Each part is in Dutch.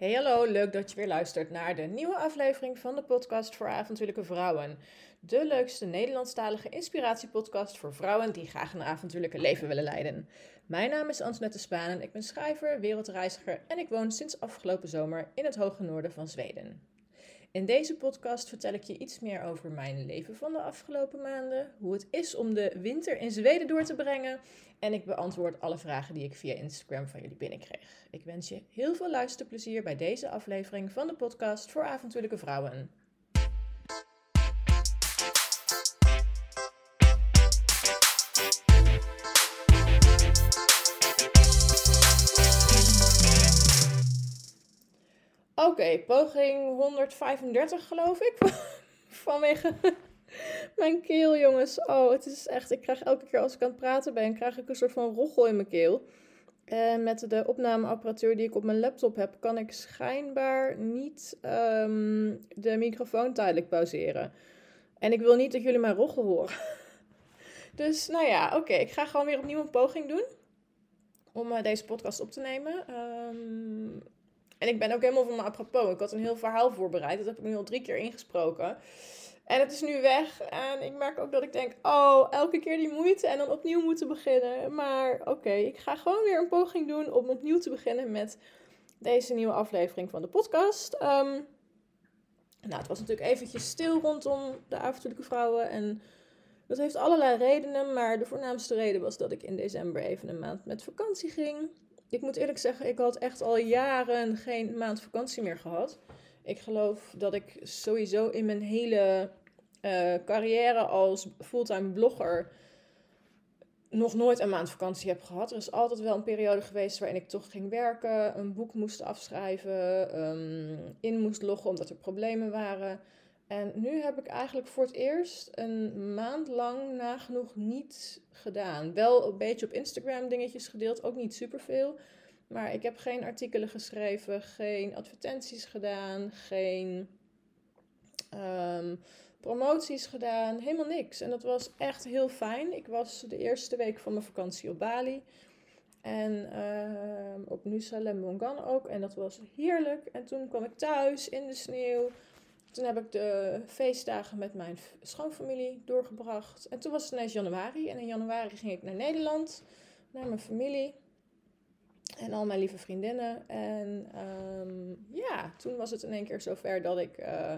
Hey hallo, leuk dat je weer luistert naar de nieuwe aflevering van de podcast voor avontuurlijke vrouwen. De leukste Nederlandstalige inspiratiepodcast voor vrouwen die graag een avontuurlijke leven willen leiden. Mijn naam is Antoinette Spaan en ik ben schrijver, wereldreiziger en ik woon sinds afgelopen zomer in het hoge noorden van Zweden. In deze podcast vertel ik je iets meer over mijn leven van de afgelopen maanden, hoe het is om de winter in Zweden door te brengen en ik beantwoord alle vragen die ik via Instagram van jullie binnenkreeg. Ik wens je heel veel luisterplezier bij deze aflevering van de podcast voor avontuurlijke vrouwen. Oké, poging 135 geloof ik. Vanwege mijn keel, jongens. Oh, het is echt. Ik krijg elke keer als ik aan het praten ben, krijg ik een soort van roggel in mijn keel. En met de opnameapparatuur die ik op mijn laptop heb, kan ik schijnbaar niet ehm, de microfoon tijdelijk pauzeren. En ik wil niet dat jullie mijn roggel horen. Dus nou ja, oké. ik ga gewoon weer opnieuw een poging doen om uh, deze podcast op te nemen. Um, en ik ben ook helemaal van mijn apropos. Ik had een heel verhaal voorbereid. Dat heb ik nu al drie keer ingesproken. En het is nu weg. En ik merk ook dat ik denk, oh, elke keer die moeite en dan opnieuw moeten beginnen. Maar oké, ik ga gewoon weer een poging doen om opnieuw te beginnen met deze nieuwe aflevering van de podcast. Um, nou, het was natuurlijk eventjes stil rondom de avontuurlijke vrouwen. En dat heeft allerlei redenen. Maar de voornaamste reden was dat ik in december even een maand met vakantie ging ik moet eerlijk zeggen, ik had echt al jaren geen maand vakantie meer gehad. Ik geloof dat ik sowieso in mijn hele uh, carrière als fulltime blogger nog nooit een maand vakantie heb gehad. Er is altijd wel een periode geweest waarin ik toch ging werken, een boek moest afschrijven, um, in moest loggen omdat er problemen waren. En nu heb ik eigenlijk voor het eerst een maand lang nagenoeg niet gedaan. Wel een beetje op Instagram dingetjes gedeeld, ook niet superveel. Maar ik heb geen artikelen geschreven, geen advertenties gedaan, geen um, promoties gedaan, helemaal niks. En dat was echt heel fijn. Ik was de eerste week van mijn vakantie op Bali. En uh, op Nusa Lembongan ook. En dat was heerlijk. En toen kwam ik thuis in de sneeuw. Toen heb ik de feestdagen met mijn schoonfamilie doorgebracht. En toen was het ineens januari. En in januari ging ik naar Nederland, naar mijn familie. En al mijn lieve vriendinnen. En um, ja, toen was het in één keer zover dat ik. Uh,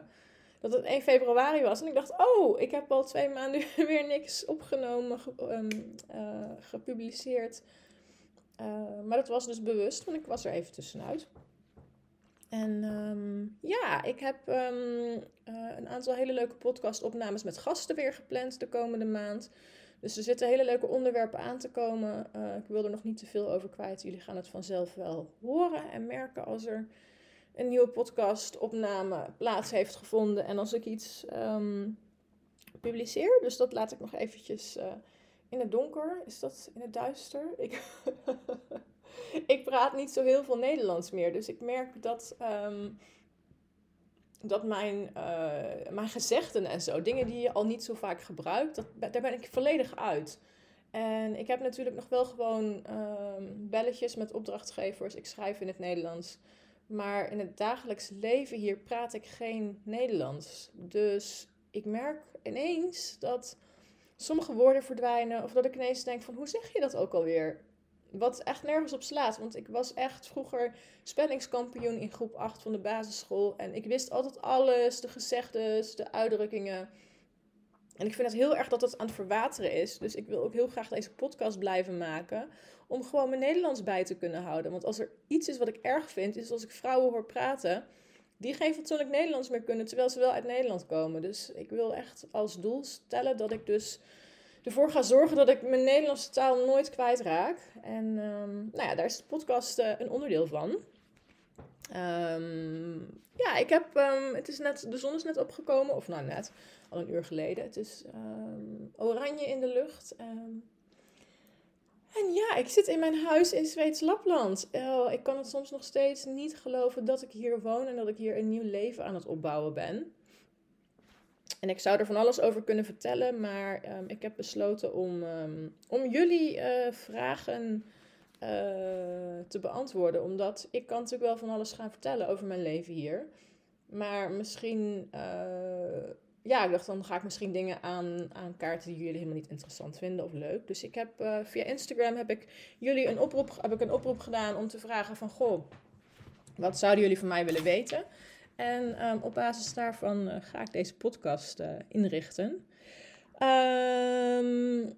dat het 1 februari was. En ik dacht, oh, ik heb al twee maanden weer niks opgenomen, ge um, uh, gepubliceerd. Uh, maar dat was dus bewust, want ik was er even tussenuit. En um, ja, ik heb um, uh, een aantal hele leuke podcast-opnames met gasten weer gepland de komende maand. Dus er zitten hele leuke onderwerpen aan te komen. Uh, ik wil er nog niet te veel over kwijt. Jullie gaan het vanzelf wel horen en merken als er een nieuwe podcast-opname plaats heeft gevonden. En als ik iets um, publiceer. Dus dat laat ik nog eventjes uh, in het donker. Is dat in het duister? Ik ik praat niet zo heel veel Nederlands meer. Dus ik merk dat, um, dat mijn, uh, mijn gezegden en zo, dingen die je al niet zo vaak gebruikt, dat, daar ben ik volledig uit. En ik heb natuurlijk nog wel gewoon um, belletjes met opdrachtgevers. Ik schrijf in het Nederlands. Maar in het dagelijks leven hier praat ik geen Nederlands. Dus ik merk ineens dat sommige woorden verdwijnen. Of dat ik ineens denk van hoe zeg je dat ook alweer? Wat echt nergens op slaat. Want ik was echt vroeger spellingskampioen in groep 8 van de basisschool. En ik wist altijd alles, de gezegdes, de uitdrukkingen. En ik vind het heel erg dat het aan het verwateren is. Dus ik wil ook heel graag deze podcast blijven maken. Om gewoon mijn Nederlands bij te kunnen houden. Want als er iets is wat ik erg vind, is als ik vrouwen hoor praten. Die geen fatsoenlijk Nederlands meer kunnen, terwijl ze wel uit Nederland komen. Dus ik wil echt als doel stellen dat ik dus ervoor ga zorgen dat ik mijn Nederlandse taal nooit kwijtraak. En um, nou ja, daar is de podcast uh, een onderdeel van. Um, ja, ik heb, um, het is net, de zon is net opgekomen, of nou net, al een uur geleden. Het is oranje in de lucht. en ja, ik zit in mijn huis in Zweeds Lapland. Oh, ik kan het soms nog steeds niet geloven dat ik hier woon en dat ik hier een nieuw leven aan het opbouwen ben. En ik zou er van alles over kunnen vertellen, maar um, ik heb besloten om, um, om jullie uh, vragen uh, te beantwoorden. Omdat ik kan natuurlijk wel van alles gaan vertellen over mijn leven hier. Maar misschien, uh, ja, ik dacht dan ga ik misschien dingen aan, aan kaarten die jullie helemaal niet interessant vinden of leuk. Dus ik heb via Instagram heb ik jullie een oproep, heb ik een oproep gedaan om te vragen van, goh, wat zouden jullie van mij willen weten? En um, op basis daarvan uh, ga ik deze podcast uh, inrichten. Um,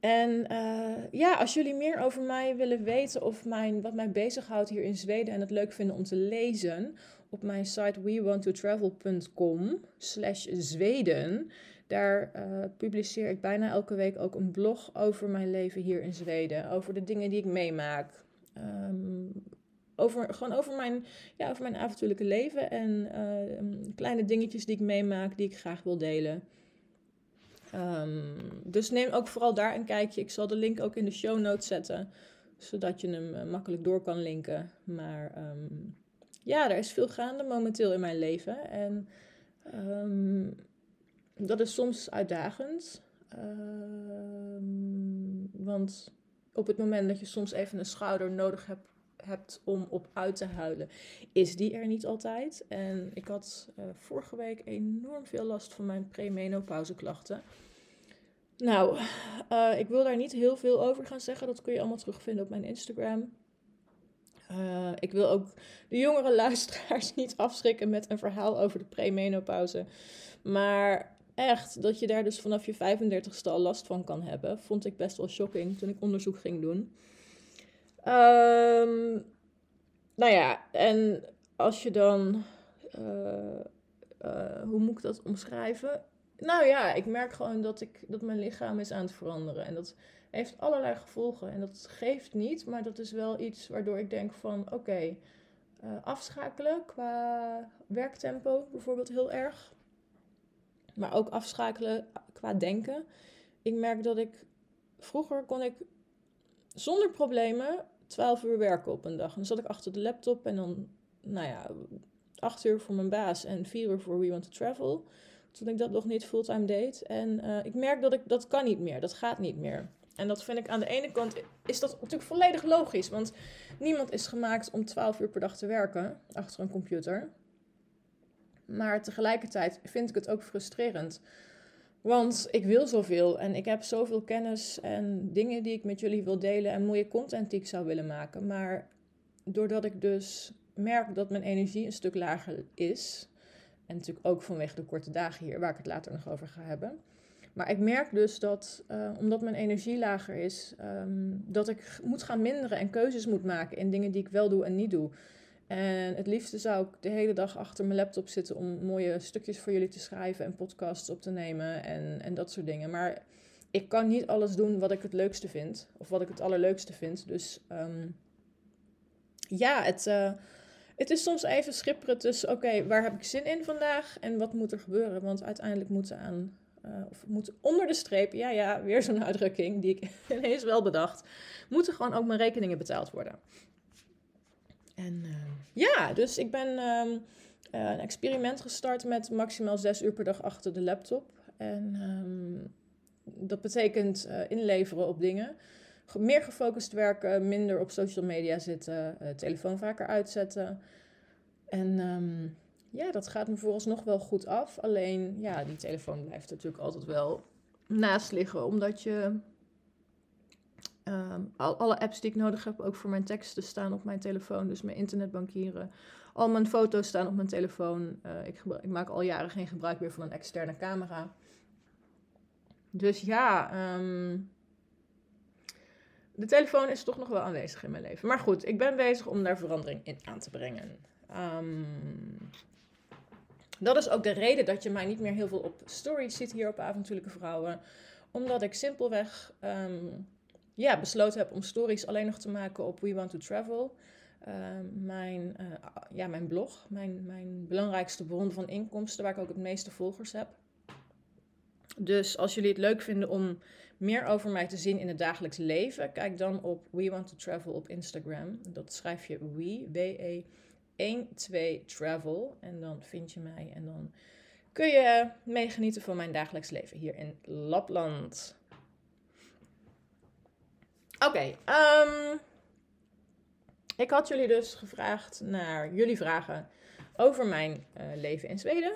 en uh, ja, als jullie meer over mij willen weten of mijn, wat mij bezighoudt hier in Zweden en het leuk vinden om te lezen, op mijn site wewanttotravel.com slash Zweden. Daar publiceer ik bijna elke week ook een blog over mijn leven hier in Zweden. Over de dingen die ik meemaak. Um, over, gewoon over mijn, ja, over mijn avontuurlijke leven en uh, kleine dingetjes die ik meemaak, die ik graag wil delen. Um, dus neem ook vooral daar een kijkje. Ik zal de link ook in de show notes zetten, zodat je hem uh, makkelijk door kan linken. Maar um, ja, er is veel gaande momenteel in mijn leven. En um, dat is soms uitdagend. want op het moment dat je soms even een schouder nodig hebt hebt om op uit te huilen, is die er niet altijd. En ik had uh, vorige week enorm veel last van mijn premenopauzeklachten. Nou, uh, ik wil daar niet heel veel over gaan zeggen. Dat kun je allemaal terugvinden op mijn Instagram. Uh, ik wil ook de jongere luisteraars niet afschrikken met een verhaal over de premenopauze. Maar echt, dat je daar dus vanaf je 35ste al last van kan hebben, vond ik best wel shocking toen ik onderzoek ging doen. Um, nou ja, en als je dan. Uh, uh, hoe moet ik dat omschrijven? Nou ja, ik merk gewoon dat, ik, dat mijn lichaam is aan het veranderen. En dat heeft allerlei gevolgen. En dat geeft niet, maar dat is wel iets waardoor ik denk van oké, uh, afschakelen qua werktempo bijvoorbeeld heel erg. Maar ook afschakelen qua denken. Ik merk dat ik vroeger kon ik zonder problemen 12 uur werken op een dag. En dan zat ik achter de laptop en dan, nou ja, 8 uur voor mijn baas en 4 uur voor We Want to Travel. Toen ik dat nog niet fulltime deed. En uh, ik merk dat ik dat kan niet meer. Dat gaat niet meer. En dat vind ik aan de ene kant is dat natuurlijk volledig logisch. Want niemand is gemaakt om 12 uur per dag te werken achter een computer. Maar tegelijkertijd vind ik het ook frustrerend. Want ik wil zoveel en ik heb zoveel kennis en dingen die ik met jullie wil delen en mooie content die ik zou willen maken. Maar doordat ik dus merk dat mijn energie een stuk lager is, en natuurlijk ook vanwege de korte dagen hier, waar ik het later nog over ga hebben. Maar ik merk dus dat, uh, omdat mijn energie lager is, um, dat ik moet gaan minderen en keuzes moet maken in dingen die ik wel doe en niet doe. En het liefste zou ik de hele dag achter mijn laptop zitten om mooie stukjes voor jullie te schrijven en podcasts op te nemen en, en dat soort dingen. Maar ik kan niet alles doen wat ik het leukste vind, of wat ik het allerleukste vind. Dus um, ja, het, uh, het is soms even schipperen tussen, oké, waar heb ik zin in vandaag en wat moet er gebeuren? Want uiteindelijk moeten aan, uh, of moet onder de streep, ja, ja, weer zo'n uitdrukking die ik ineens wel bedacht, moeten gewoon ook mijn rekeningen betaald worden. En uh, ja, dus ik ben um, uh, een experiment gestart met maximaal zes uur per dag achter de laptop. En um, dat betekent uh, inleveren op dingen. Meer gefocust werken, minder op social media zitten, telefoon vaker uitzetten. En um, ja, dat gaat me vooralsnog wel goed af. Alleen, ja, die telefoon blijft natuurlijk altijd wel naast liggen, omdat je Al, alle apps die ik nodig heb, ook voor mijn teksten, staan op mijn telefoon. Dus mijn internetbankieren. Al mijn foto's staan op mijn telefoon. Uh, ik, ik, maak al jaren geen gebruik meer van een externe camera. Dus ja, um, de telefoon is toch nog wel aanwezig in mijn leven. Maar goed, ik ben bezig om daar verandering in aan te brengen. Um, dat is ook de reden dat je mij niet meer heel veel op stories ziet hier op Avontuurlijke Vrouwen. Omdat ik simpelweg ja, besloten heb om stories alleen nog te maken op We Want to Travel. Uh, mijn, uh, ja, mijn blog, mijn, mijn belangrijkste bron van inkomsten, waar ik ook het meeste volgers heb. Dus als jullie het leuk vinden om meer over mij te zien in het dagelijks leven, kijk dan op We Want to Travel op Instagram. Dat schrijf je We, W-E, 1, 2, Travel. En dan vind je mij en dan kun je meegenieten van mijn dagelijks leven hier in Lapland. Oké, ehm, ik had jullie dus gevraagd naar jullie vragen over mijn eh, leven in Zweden.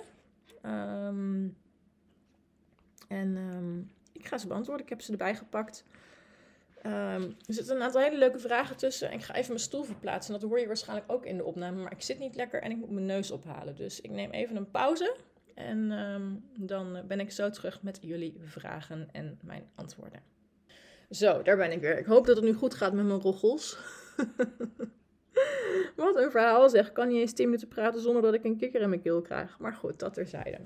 Ehm, en ehm, ik ga ze beantwoorden. Ik heb ze erbij gepakt. er zitten een aantal hele leuke vragen tussen. En ik ga even mijn stoel verplaatsen. Dat hoor je waarschijnlijk ook in de opname. Maar ik zit niet lekker en ik moet mijn neus ophalen. Dus ik neem even een pauze. En dan ben ik zo terug met jullie vragen en mijn antwoorden. Zo, daar ben ik weer. Ik hoop dat het nu goed gaat met mijn roggels. Wat een verhaal zeg. Ik kan niet eens 10 minuten praten zonder dat ik een kikker in mijn keel krijg. Maar goed, dat terzijde.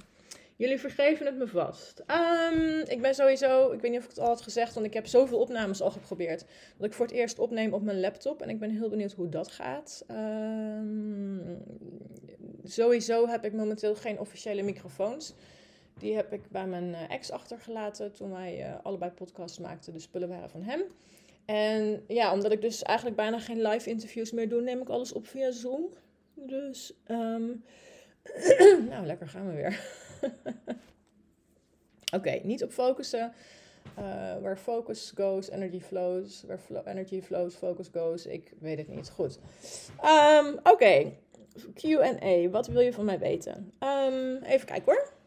Jullie vergeven het me vast. Um, ik ben sowieso, ik weet niet of ik het al had gezegd, want ik heb zoveel opnames al geprobeerd. Dat ik voor het eerst opneem op mijn laptop. En ik ben heel benieuwd hoe dat gaat. Um, sowieso heb ik momenteel geen officiële microfoons. Die heb ik bij mijn eh, ex achtergelaten toen wij uh, allebei podcasts maakten. De spullen waren van hem. En ja, omdat ik dus eigenlijk bijna geen live interviews meer doe, neem ik alles op via Zoom. Dus, um... nou, lekker gaan we weer. Oké, niet op focussen. Uh, where focus goes, energy flows. Where energy flows, focus goes. Ik weet het niet. Goed. Um, Oké. QA. Wat wil je van mij weten? Um, even kijken hoor.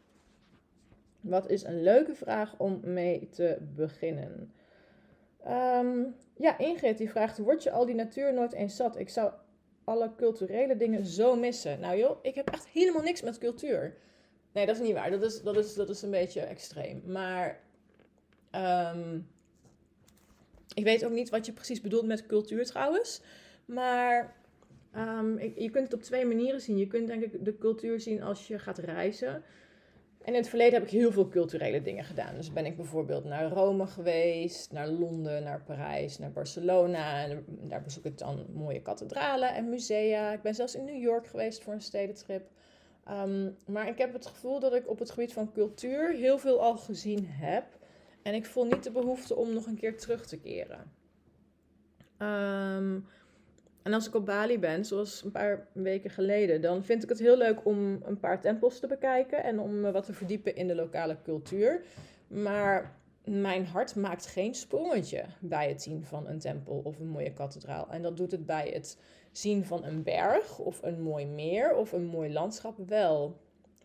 Wat is een leuke vraag om mee te beginnen? Um, ja, Ingrid die vraagt: Word je al die natuur nooit eens zat? Ik zou alle culturele dingen zo missen. Nou joh, ik heb echt helemaal niks met cultuur. Nee, dat is niet waar. Dat is, dat is, dat is een beetje extreem. Maar um, ik weet ook niet wat je precies bedoelt met cultuur trouwens. Maar um, je kunt het op twee manieren zien. Je kunt denk ik de cultuur zien als je gaat reizen. En in het verleden heb ik heel veel culturele dingen gedaan. Dus ben ik bijvoorbeeld naar Rome geweest, naar Londen, naar Parijs, naar Barcelona. En daar bezoek ik dan mooie kathedralen en musea. Ik ben zelfs in New York geweest voor een stedentrip. Um, maar ik heb het gevoel dat ik op het gebied van cultuur heel veel al gezien heb. En ik voel niet de behoefte om nog een keer terug te keren. Um, en als ik op Bali ben, zoals een paar weken geleden, dan vind ik het heel leuk om een paar tempels te bekijken en om me wat te verdiepen in de lokale cultuur. Maar mijn hart maakt geen sprongetje bij het zien van een tempel of een mooie kathedraal. En dat doet het bij het zien van een berg of een mooi meer of een mooi landschap wel.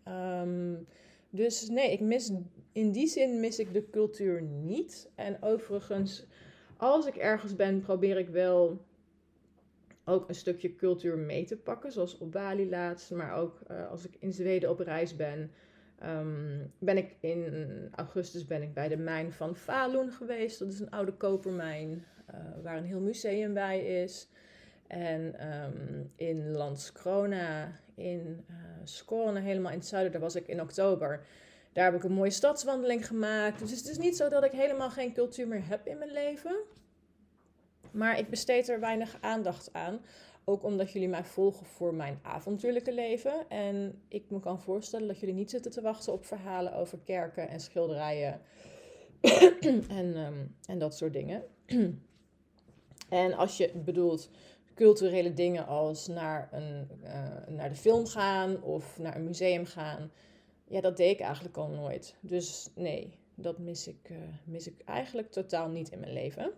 Um, dus nee, ik mis, in die zin mis ik de cultuur niet. En overigens, als ik ergens ben, probeer ik wel ook een stukje cultuur mee te pakken. Zoals op Bali laatst, maar ook uh, als ik in Zweden op reis ben. Um, ben ik in augustus ben ik bij de mijn van Falun geweest. Dat is een oude kopermijn uh, waar een heel museum bij is. En um, in Landskrona, in uh, Skåne, helemaal in het zuiden, daar was ik in oktober. Daar heb ik een mooie stadswandeling gemaakt. Dus het is niet zo dat ik helemaal geen cultuur meer heb in mijn leven. Maar ik besteed er weinig aandacht aan. Ook omdat jullie mij volgen voor mijn avontuurlijke leven. En ik me kan voorstellen dat jullie niet zitten te wachten op verhalen over kerken en schilderijen. en, um, en dat soort dingen. en als je bedoelt culturele dingen als naar, een, uh, naar de film gaan of naar een museum gaan. Ja, dat deed ik eigenlijk al nooit. Dus nee, dat mis ik, uh, mis ik eigenlijk totaal niet in mijn leven.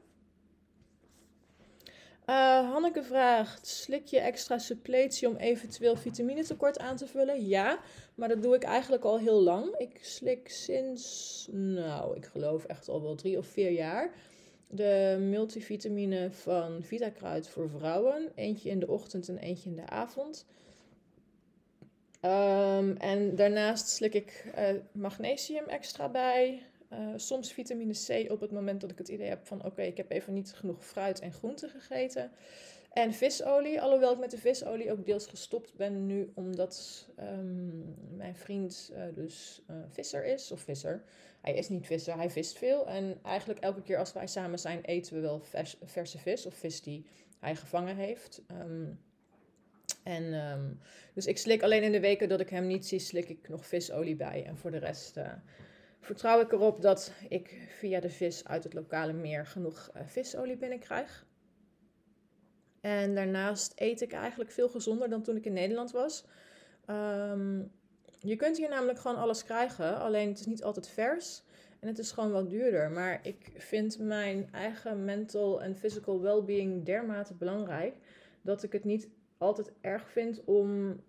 Uh, Hanneke vraagt: slik je extra suppletie om eventueel vitaminetekort aan te vullen? Ja, maar dat doe ik eigenlijk al heel lang. Ik slik sinds, nou, ik geloof echt al wel drie of vier jaar. De multivitamine van Vitakruid voor vrouwen. Eentje in de ochtend en eentje in de avond. Um, en daarnaast slik ik uh, magnesium extra bij. Uh, soms vitamine C op het moment dat ik het idee heb van oké, ik heb even niet genoeg fruit en groenten gegeten. En visolie, alhoewel ik met de visolie ook deels gestopt ben nu, omdat um, mijn vriend uh, dus uh, visser is, of visser. Hij is niet visser, hij vist veel. En eigenlijk elke keer als wij samen zijn, eten we wel vers, verse vis of vis die hij gevangen heeft. Um, en um, dus ik slik alleen in de weken dat ik hem niet zie, slik ik nog visolie bij. En voor de rest vertrouw ik erop dat ik via de vis uit het lokale meer genoeg uh, visolie binnenkrijg. En daarnaast eet ik eigenlijk veel gezonder dan toen ik in Nederland was. Um, je kunt hier namelijk gewoon alles krijgen, alleen het is niet altijd vers. En het is gewoon wat duurder. Maar ik vind mijn eigen mental en physical well-being dermate belangrijk dat ik het niet altijd erg vind om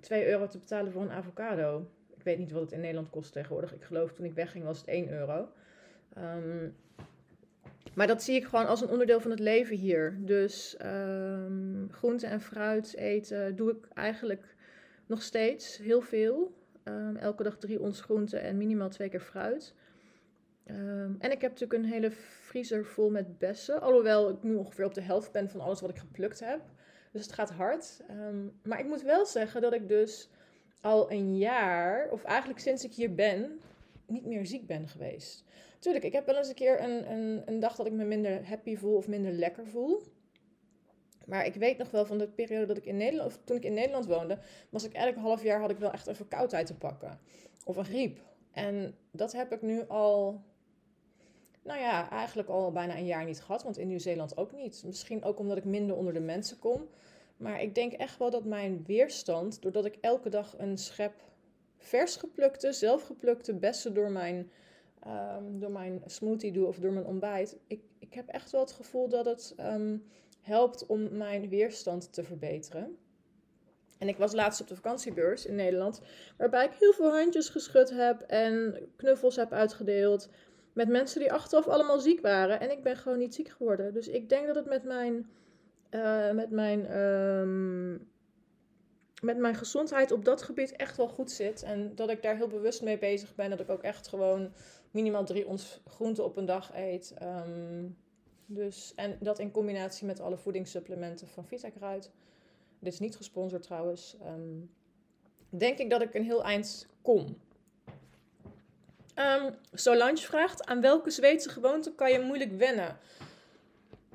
2 euro te betalen voor een avocado. Weet niet wat het in Nederland kost tegenwoordig. Ik geloof toen ik wegging was het 1 euro. Um, maar dat zie ik gewoon als een onderdeel van het leven hier. Dus um, groente en fruit eten doe ik eigenlijk nog steeds heel veel. Um, elke dag drie ons groente en minimaal twee keer fruit. En ik heb natuurlijk een hele vriezer vol met bessen. Alhoewel ik nu ongeveer op de helft ben van alles wat ik geplukt heb. Dus het gaat hard. maar ik moet wel zeggen dat ik dus al een jaar, of eigenlijk sinds ik hier ben, niet meer ziek ben geweest. Tuurlijk, ik heb wel eens een keer een, een, een dag dat ik me minder happy voel of minder lekker voel. Maar ik weet nog wel van de periode dat ik in Nederland, of toen ik in Nederland woonde, was ik elk half jaar had ik wel echt een verkoudheid te pakken. Of een griep. En dat heb ik nu al, nou ja, eigenlijk al bijna een jaar niet gehad. Want in Nieuw-Zeeland ook niet. Misschien ook omdat ik minder onder de mensen kom. Maar ik denk echt wel dat mijn weerstand, doordat ik elke dag een schep vers geplukte, zelfgeplukte bessen door mijn um, door mijn smoothie doe of door mijn ontbijt. Ik, ik heb echt wel het gevoel dat het ehm, helpt om mijn weerstand te verbeteren. En ik was laatst op de vakantiebeurs in Nederland, waarbij ik heel veel handjes geschud heb en knuffels heb uitgedeeld. Met mensen die achteraf allemaal ziek waren. En ik ben gewoon niet ziek geworden. Dus ik denk dat het met mijn, uh, met mijn, um, met mijn gezondheid op dat gebied echt wel goed zit. En dat ik daar heel bewust mee bezig ben. Dat ik ook echt gewoon minimaal drie ons groente op een dag eet. Ehm, dus, en dat in combinatie met alle voedingssupplementen van Vitakruid. Dit is niet gesponsord trouwens. Um, denk ik dat ik een heel eind kom. Um, Solange vraagt: aan welke Zweedse gewoonte kan je moeilijk wennen?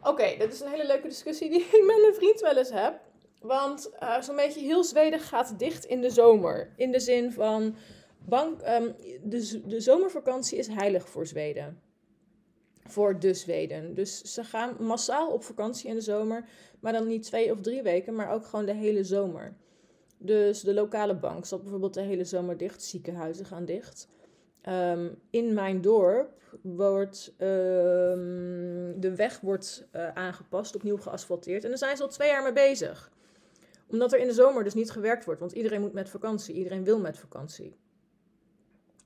Oké, dat is een hele leuke discussie die ik met mijn vriend wel eens heb. Want uh, zo'n beetje heel Zweden gaat dicht in de zomer. In de zin van Bank, um, de, de zomervakantie is heilig voor Zweden. Voor de Zweden. Dus ze gaan massaal op vakantie in de zomer. Maar dan niet twee of drie weken, maar ook gewoon de hele zomer. Dus de lokale bank zat bijvoorbeeld de hele zomer dicht. Ziekenhuizen gaan dicht. Um, in mijn dorp wordt um, de weg wordt, uh, aangepast, opnieuw geasfalteerd. En daar zijn ze al twee jaar mee bezig. Omdat er in de zomer dus niet gewerkt wordt. Want iedereen moet met vakantie. Iedereen wil met vakantie.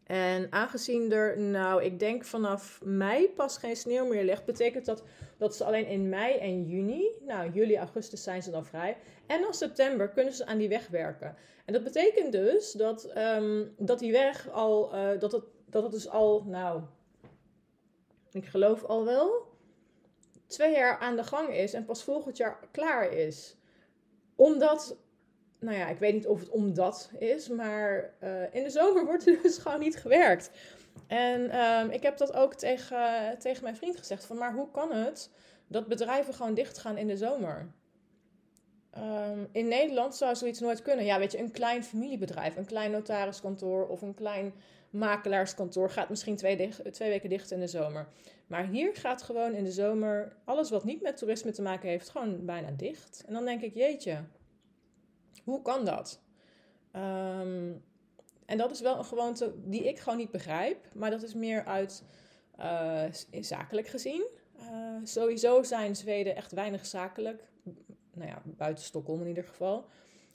En aangezien er, nou, ik denk vanaf mei pas geen sneeuw meer ligt, betekent dat dat ze alleen in mei en juni, nou, juli, augustus zijn ze dan vrij. En dan september kunnen ze aan die weg werken. En dat betekent dus dat, um, dat die weg al, uh, dat, het, dat het dus al, nou, ik geloof al wel, twee jaar aan de gang is en pas volgend jaar klaar is. Omdat nou ja, ik weet niet of het omdat is, maar uh, in de zomer wordt er dus gewoon niet gewerkt. En um, ik heb dat ook tegen, tegen mijn vriend gezegd: van maar hoe kan het dat bedrijven gewoon dicht gaan in de zomer? Um, in Nederland zou zoiets nooit kunnen. Ja, weet je, een klein familiebedrijf, een klein notariskantoor of een klein makelaarskantoor gaat misschien twee, twee weken dicht in de zomer. Maar hier gaat gewoon in de zomer alles wat niet met toerisme te maken heeft, gewoon bijna dicht. En dan denk ik, jeetje, hoe kan dat? Um, en dat is wel een gewoonte die ik gewoon niet begrijp. Maar dat is meer uit uh, zakelijk gezien. Uh, sowieso zijn Zweden echt weinig zakelijk. Nou ja, buiten Stockholm in ieder geval.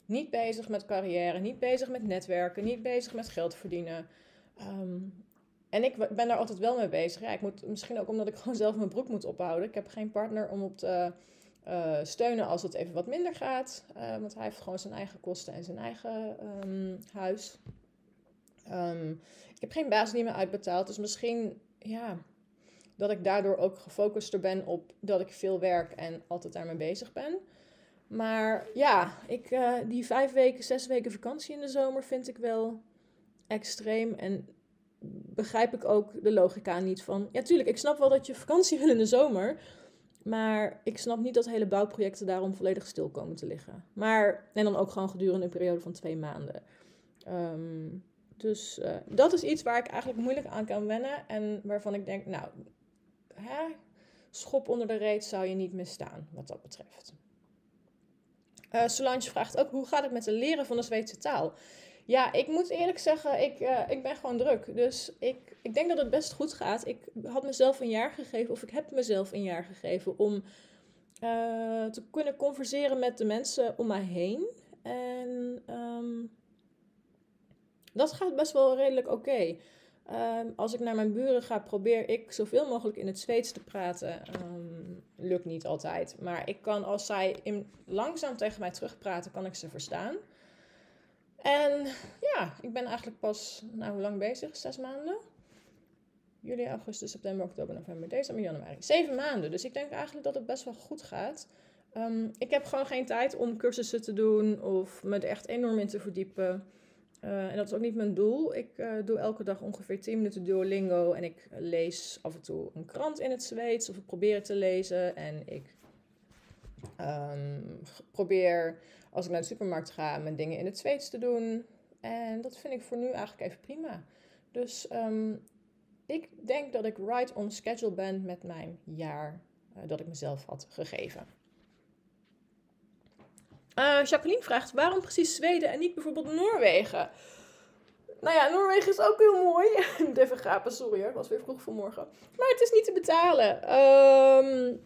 Niet bezig met carrière, niet bezig met netwerken, niet bezig met geld verdienen. Um, en ik ben daar altijd wel mee bezig. Ik moet, misschien ook omdat ik gewoon zelf mijn broek moet ophouden. Ik heb geen partner om op te uh, steunen als het even wat minder gaat. Uh, want hij heeft gewoon zijn eigen kosten en zijn eigen um, huis. Um, ik heb geen baas die me uitbetaalt. Dus misschien, ja, dat ik daardoor ook gefocuster ben op dat ik veel werk en altijd daarmee bezig ben. Maar ja, ik, uh, die vijf weken, zes weken vakantie in de zomer vind ik wel extreem. En begrijp ik ook de logica niet van. Ja, tuurlijk, ik snap wel dat je vakantie wil in de zomer. Maar ik snap niet dat hele bouwprojecten daarom volledig stil komen te liggen. Maar, en dan ook gewoon gedurende een periode van twee maanden. Um, dus uh, dat is iets waar ik eigenlijk moeilijk aan kan wennen. En waarvan ik denk, nou, hè, schop onder de reet zou je niet misstaan, wat dat betreft. Uh, Solange vraagt ook, hoe gaat het met het leren van de Zweedse taal? Ja, ik moet eerlijk zeggen, ik, uh, ik ben gewoon druk. Dus ik, ik denk dat het best goed gaat. Ik had mezelf een jaar gegeven, of ik heb mezelf een jaar gegeven om uh, te kunnen converseren met de mensen om mij heen. En um, dat gaat best wel redelijk oké. Um, als ik naar mijn buren ga, probeer ik zoveel mogelijk in het Zweeds te praten. Um, lukt niet altijd. Maar ik kan, als zij in, langzaam tegen mij terugpraten, kan ik ze verstaan. En ja, ik ben eigenlijk pas, nou hoe lang bezig? Zes maanden? Juli, augustus, september, oktober, november, december, januari. Zeven maanden. Dus ik denk eigenlijk dat het best wel goed gaat. Um, ik heb gewoon geen tijd om cursussen te doen of me er echt enorm in te verdiepen. Uh, en dat is ook niet mijn doel. Ik uh, doe elke dag ongeveer 10 minuten Duolingo en ik lees af en toe een krant in het Zweeds of ik probeer het te lezen. En ik um, probeer als ik naar de supermarkt ga mijn dingen in het Zweeds te doen. En dat vind ik voor nu eigenlijk even prima. Dus um, ik denk dat ik right on schedule ben met mijn jaar uh, dat ik mezelf had gegeven. Uh, Jacqueline vraagt: waarom precies Zweden en niet bijvoorbeeld Noorwegen? Nou ja, Noorwegen is ook heel mooi. Even gapen, sorry hoor, was weer vroeg vanmorgen. Maar het is niet te betalen. Um,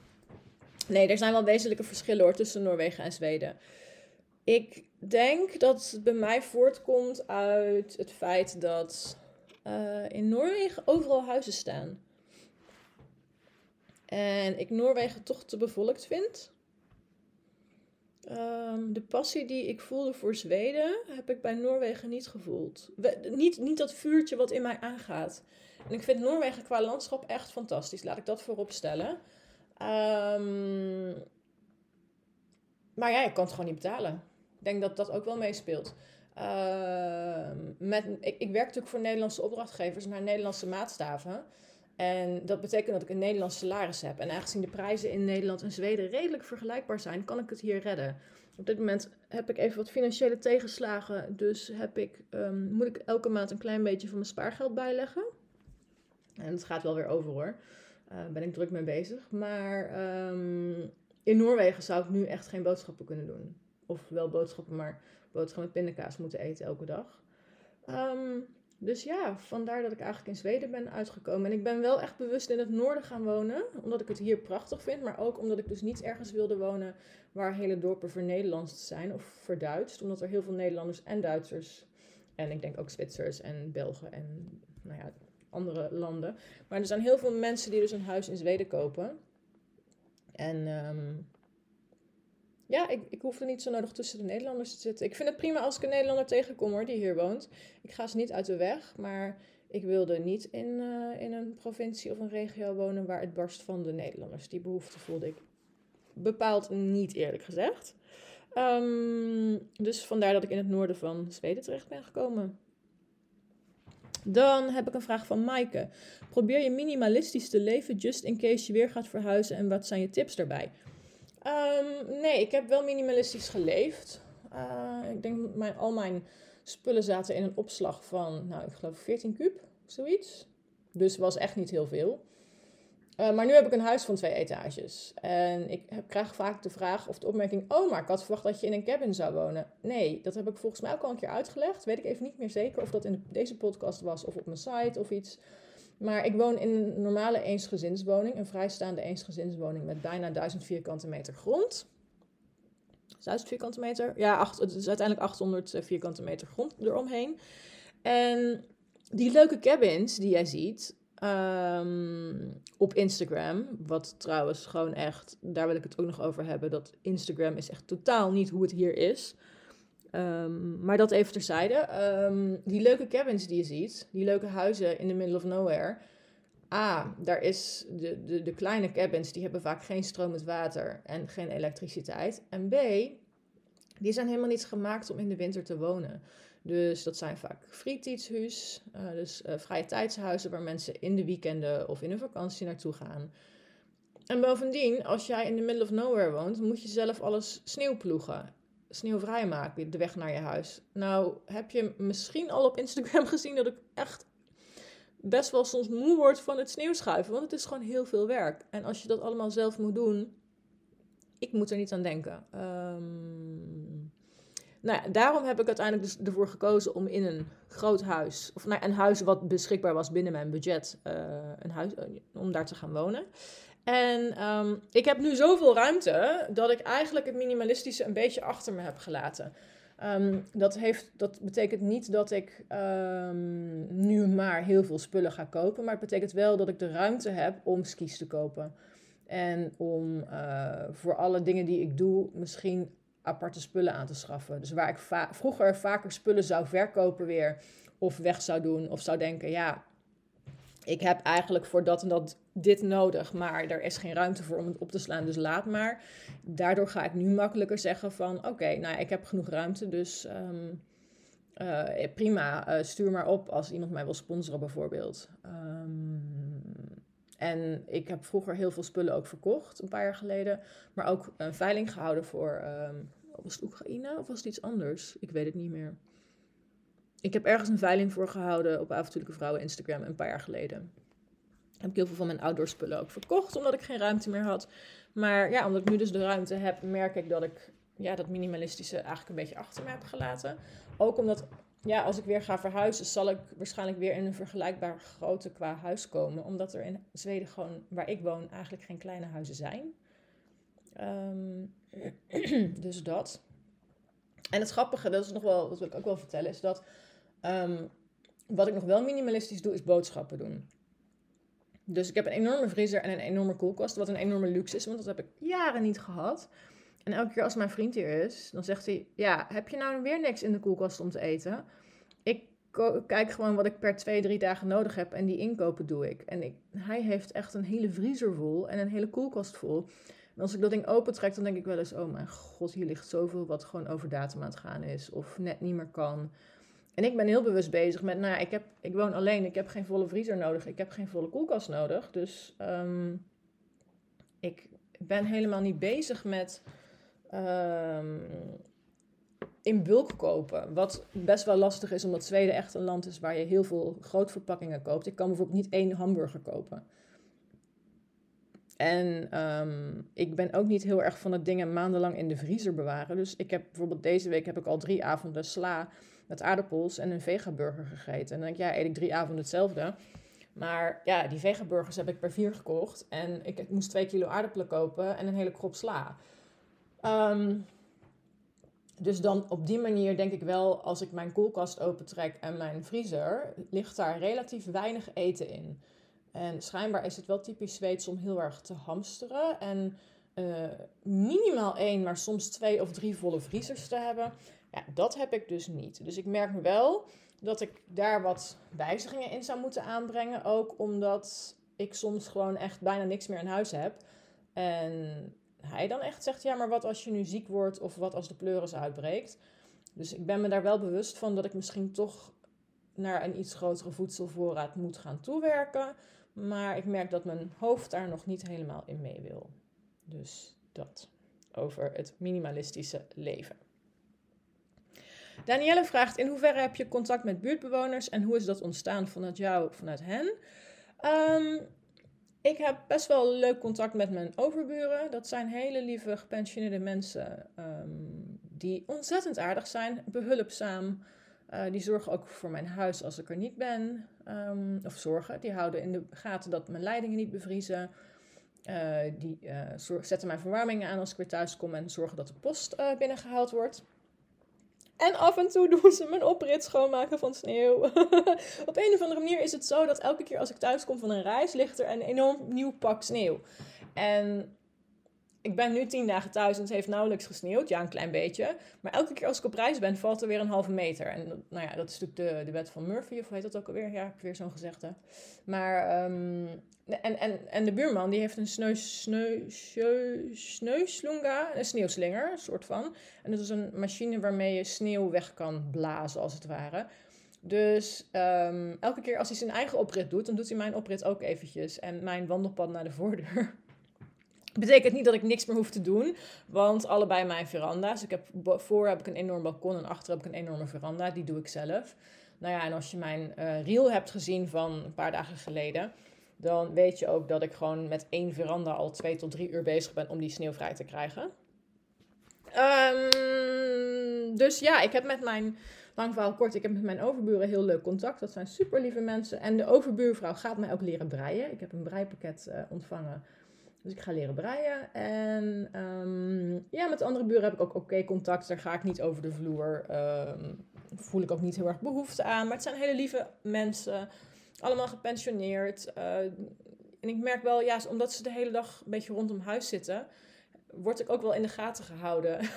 nee, er zijn wel wezenlijke verschillen hoor tussen Noorwegen en Zweden. Ik denk dat het bij mij voortkomt uit het feit dat uh, in Noorwegen overal huizen staan. En ik Noorwegen toch te bevolkt vind. Um, de passie die ik voelde voor Zweden heb ik bij Noorwegen niet gevoeld. Niet, niet dat vuurtje wat in mij aangaat. En ik vind Noorwegen qua landschap echt fantastisch. Laat ik dat voorop stellen. Um, maar ja, ik kan het gewoon niet betalen. Ik denk dat dat ook wel meespeelt. Uh, met, ik, ik werk natuurlijk voor Nederlandse opdrachtgevers naar Nederlandse maatstaven. En dat betekent dat ik een Nederlands salaris heb. En aangezien de prijzen in Nederland en Zweden redelijk vergelijkbaar zijn, kan ik het hier redden. Op dit moment heb ik even wat financiële tegenslagen. Dus heb ik, um, moet ik elke maand een klein beetje van mijn spaargeld bijleggen. En dat gaat wel weer over hoor. Daar uh, ben ik druk mee bezig. Maar um, in Noorwegen zou ik nu echt geen boodschappen kunnen doen. Of wel boodschappen, maar boterham met pindakaas moeten eten elke dag. Um, dus ja, vandaar dat ik eigenlijk in Zweden ben uitgekomen. En ik ben wel echt bewust in het noorden gaan wonen, omdat ik het hier prachtig vind. Maar ook omdat ik dus niet ergens wilde wonen waar hele dorpen vernederlandst zijn of verduidst. Omdat er heel veel Nederlanders en Duitsers en ik denk ook Zwitsers en Belgen en nou ja, andere landen. Maar er zijn heel veel mensen die dus een huis in Zweden kopen. En um, ja, ik, ik hoef er niet zo nodig tussen de Nederlanders te zitten. Ik vind het prima als ik een Nederlander tegenkom hoor, die hier woont. Ik ga ze niet uit de weg, maar ik wilde niet in, uh, in een provincie of een regio wonen waar het barst van de Nederlanders. Die behoefte voelde ik bepaald niet, eerlijk gezegd. Um, dus vandaar dat ik in het noorden van Zweden terecht ben gekomen. Dan heb ik een vraag van Maaike. Probeer je minimalistisch te leven just in case je weer gaat verhuizen en wat zijn je tips daarbij? Um, nee, ik heb wel minimalistisch geleefd. Uh, ik denk mijn, al mijn spullen zaten in een opslag van, nou, ik geloof 14 kub, zoiets. Dus was echt niet heel veel. Uh, maar nu heb ik een huis van twee etages. En ik krijg vaak de vraag of de opmerking: Oh, maar ik had verwacht dat je in een cabin zou wonen. Nee, dat heb ik volgens mij ook al een keer uitgelegd. Weet ik even niet meer zeker of dat in deze podcast was of op mijn site of iets. Maar ik woon in een normale eensgezinswoning, een vrijstaande eensgezinswoning met bijna 1000 vierkante meter grond. 1000 vierkante meter? Ja, het is uiteindelijk 800 eh, vierkante meter grond eromheen. En die leuke cabins die jij ziet um, op Instagram, wat trouwens gewoon echt, daar wil ik het ook nog over hebben, dat Instagram is echt totaal niet hoe het hier is. Um, maar dat even terzijde. Um, die leuke cabins die je ziet, die leuke huizen in the middle of nowhere. A, daar is de, de, de kleine cabins, die hebben vaak geen stromend water en geen elektriciteit. En B, die zijn helemaal niet gemaakt om in de winter te wonen. Dus dat zijn vaak fritidshuis, uh, dus uh, vrije tijdshuizen waar mensen in de weekenden of in een vakantie naartoe gaan. En bovendien, als jij in the middle of nowhere woont, moet je zelf alles sneeuwploegen sneeuwvrij maken, de weg naar je huis. Nou, heb je misschien al op Instagram gezien dat ik echt best wel soms moe word van het sneeuwschuiven, want het is gewoon heel veel werk. En als je dat allemaal zelf moet doen, ik moet er niet aan denken. Um, nou daarom heb ik uiteindelijk dus ervoor gekozen om in een groot huis, of nou, een huis wat beschikbaar was binnen mijn budget, uh, een huis, uh, om daar te gaan wonen. En um, ik heb nu zoveel ruimte dat ik eigenlijk het minimalistische een beetje achter me heb gelaten. Um, dat, heeft, dat betekent niet dat ik um, nu maar heel veel spullen ga kopen, maar het betekent wel dat ik de ruimte heb om skis te kopen. En om uh, voor alle dingen die ik doe, misschien aparte spullen aan te schaffen. Dus waar ik vroeger vaker spullen zou verkopen weer, of weg zou doen, of zou denken, ja, ik heb eigenlijk voor dat en dat dit nodig, maar er is geen ruimte voor om het op te slaan, dus laat maar. Daardoor ga ik nu makkelijker zeggen van, oké, nou ik heb genoeg ruimte, dus um, uh, prima, uh, stuur maar op als iemand mij wil sponsoren bijvoorbeeld. Um, en ik heb vroeger heel veel spullen ook verkocht, een paar jaar geleden, maar ook een veiling gehouden voor, um, was het Oekraïne of was het iets anders? Ik weet het niet meer. Ik heb ergens een veiling voor gehouden op Avontuurlijke Vrouwen Instagram een paar jaar geleden. Heb ik heel veel van mijn outdoor spullen ook verkocht, omdat ik geen ruimte meer had. Maar ja, omdat ik nu dus de ruimte heb, merk ik dat ik ja, dat minimalistische eigenlijk een beetje achter me heb gelaten. Ook omdat, ja, als ik weer ga verhuizen, zal ik waarschijnlijk weer in een vergelijkbaar grootte qua huis komen. Omdat er in Zweden gewoon, waar ik woon, eigenlijk geen kleine huizen zijn. Um, dus dat. En het grappige, dat is nog wel, dat wil ik ook wel vertellen, is dat um, wat ik nog wel minimalistisch doe, is boodschappen doen. Dus ik heb een enorme vriezer en een enorme koelkast, wat een enorme luxe is, want dat heb ik jaren niet gehad. En elke keer als mijn vriend hier is, dan zegt hij: Ja, heb je nou weer niks in de koelkast om te eten? Ik kijk gewoon wat ik per twee, drie dagen nodig heb en die inkopen doe ik. En ik, hij heeft echt een hele vriezer vol en een hele koelkast vol. En als ik dat ding opentrek, dan denk ik wel eens: Oh mijn god, hier ligt zoveel wat gewoon over datum aan het gaan is, of net niet meer kan. En ik ben heel bewust bezig met, nou ja, ik, heb, ik woon alleen, ik heb geen volle vriezer nodig, ik heb geen volle koelkast nodig. Dus um, ik ben helemaal niet bezig met um, in bulk kopen. Wat best wel lastig is, omdat Zweden echt een land is waar je heel veel grootverpakkingen koopt. Ik kan bijvoorbeeld niet één hamburger kopen. En um, ik ben ook niet heel erg van het dingen maandenlang in de vriezer bewaren. Dus ik heb bijvoorbeeld deze week heb ik al drie avonden sla met aardappels en een vegaburger gegeten. En dan denk ik, ja, eet ik drie avonden hetzelfde. Maar ja, die vegaburgers heb ik per vier gekocht. En ik, ik moest twee kilo aardappelen kopen en een hele krop sla. Um, dus dan op die manier denk ik wel, als ik mijn koelkast opentrek en mijn vriezer, ligt daar relatief weinig eten in. En schijnbaar is het wel typisch Zweeds om heel erg te hamsteren. En uh, minimaal één, maar soms twee of drie volle vriezers te hebben. Ja, dat heb ik dus niet. Dus ik merk wel dat ik daar wat wijzigingen in zou moeten aanbrengen. Ook omdat ik soms gewoon echt bijna niks meer in huis heb. En hij dan echt zegt: Ja, maar wat als je nu ziek wordt of wat als de pleuris uitbreekt? Dus ik ben me daar wel bewust van dat ik misschien toch naar een iets grotere voedselvoorraad moet gaan toewerken. Maar ik merk dat mijn hoofd daar nog niet helemaal in mee wil. Dus dat over het minimalistische leven. Danielle vraagt: In hoeverre heb je contact met buurtbewoners en hoe is dat ontstaan vanuit jou, vanuit hen? Um, ik heb best wel leuk contact met mijn overburen. Dat zijn hele lieve gepensioneerde mensen um, die ontzettend aardig zijn, behulpzaam. Uh, die zorgen ook voor mijn huis als ik er niet ben. Um, of zorgen. Die houden in de gaten dat mijn leidingen niet bevriezen. Uh, die uh, zetten mijn verwarming aan als ik weer thuis kom en zorgen dat de post binnengehaald wordt. En af en toe doen ze mijn oprit schoonmaken van sneeuw. Op een of andere manier is het zo dat elke keer als ik thuis kom van een reis, ligt er een enorm nieuw pak sneeuw. En ik ben nu tien dagen thuis en het heeft nauwelijks gesneeuwd. Ja, een klein beetje. Maar elke keer als ik op reis ben, valt er weer een halve meter. En nou ja, dat is natuurlijk de, de wet van Murphy, of heet dat ook alweer? Ja, heb ik weer zo'n gezegde. Maar, um, en, en, en de buurman, die heeft een sneu, sneu, sneu, een sneeuwslinger, een soort van. En dat is een machine waarmee je sneeuw weg kan blazen, als het ware. Dus um, elke keer als hij zijn eigen oprit doet, dan doet hij mijn oprit ook eventjes. En mijn wandelpad naar de voordeur Betekent niet dat ik niks meer hoef te doen, want allebei mijn veranda's. Ik heb, voor heb ik een enorm balkon en achter heb ik een enorme veranda. Die doe ik zelf. Nou ja, en als je mijn uh, reel hebt gezien van een paar dagen geleden, dan weet je ook dat ik gewoon met één veranda al twee tot drie uur bezig ben om die sneeuw vrij te krijgen. Ehm, dus ja, ik heb met mijn, lang verhaal kort, ik heb met mijn overburen heel leuk contact. Dat zijn super lieve mensen. En de overbuurvrouw gaat mij ook leren breien. Ik heb een breipakket uh, ontvangen. Dus ik ga leren breien. En um, ja, met andere buren heb ik ook oké contact. Daar ga ik niet over de vloer. Um, voel ik ook niet heel erg behoefte aan. Maar het zijn hele lieve mensen. Allemaal gepensioneerd. Uh, en ik merk wel, ja, omdat ze de hele dag een beetje rondom huis zitten, word ik ook wel in de gaten gehouden.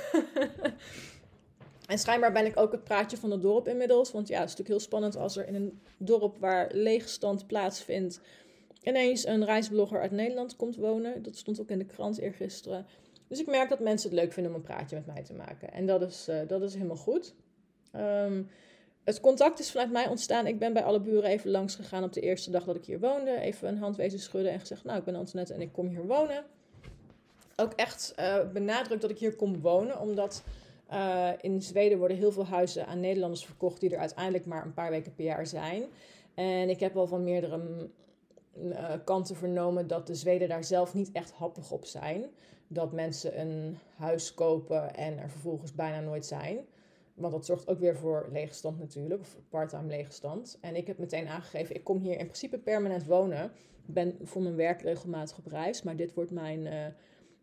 en schijnbaar ben ik ook het praatje van het dorp inmiddels. Want ja, het is natuurlijk heel spannend als er in een dorp waar leegstand plaatsvindt, ineens een reisblogger uit Nederland komt wonen. Dat stond ook in de krant eergisteren. Dus ik merk dat mensen het leuk vinden om een praatje met mij te maken. En dat is, uh, dat is helemaal goed. Um, het contact is vanuit mij ontstaan. Ik ben bij alle buren even langs gegaan op de eerste dag dat ik hier woonde. Even een hand wezen schudden en gezegd, nou, ik ben Antoinette en ik kom hier wonen. Ook echt uh, benadrukt dat ik hier kom wonen, omdat uh, in Zweden worden heel veel huizen aan Nederlanders verkocht die er uiteindelijk maar een paar weken per jaar zijn. En ik heb al van meerdere uh, kanten vernomen dat de Zweden daar zelf niet echt happig op zijn. Dat mensen een huis kopen en er vervolgens bijna nooit zijn. Want dat zorgt ook weer voor leegstand natuurlijk, of part-time leegstand. En ik heb meteen aangegeven, ik kom hier in principe permanent wonen. Ik ben voor mijn werk regelmatig op reis, maar dit wordt mijn, uh,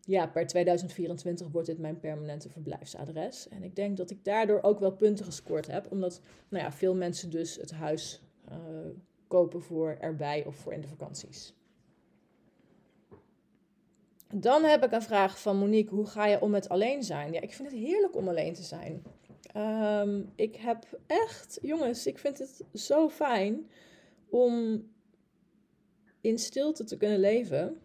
ja, per 2024 wordt dit mijn permanente verblijfsadres. En ik denk dat ik daardoor ook wel punten gescoord heb, omdat nou ja, veel mensen dus het huis uh, kopen voor erbij of voor in de vakanties. Dan heb ik een vraag van Monique. Hoe ga je om met alleen zijn? Ja, ik vind het heerlijk om alleen te zijn. Um, ik heb echt, jongens, ik vind het zo fijn om in stilte te kunnen leven.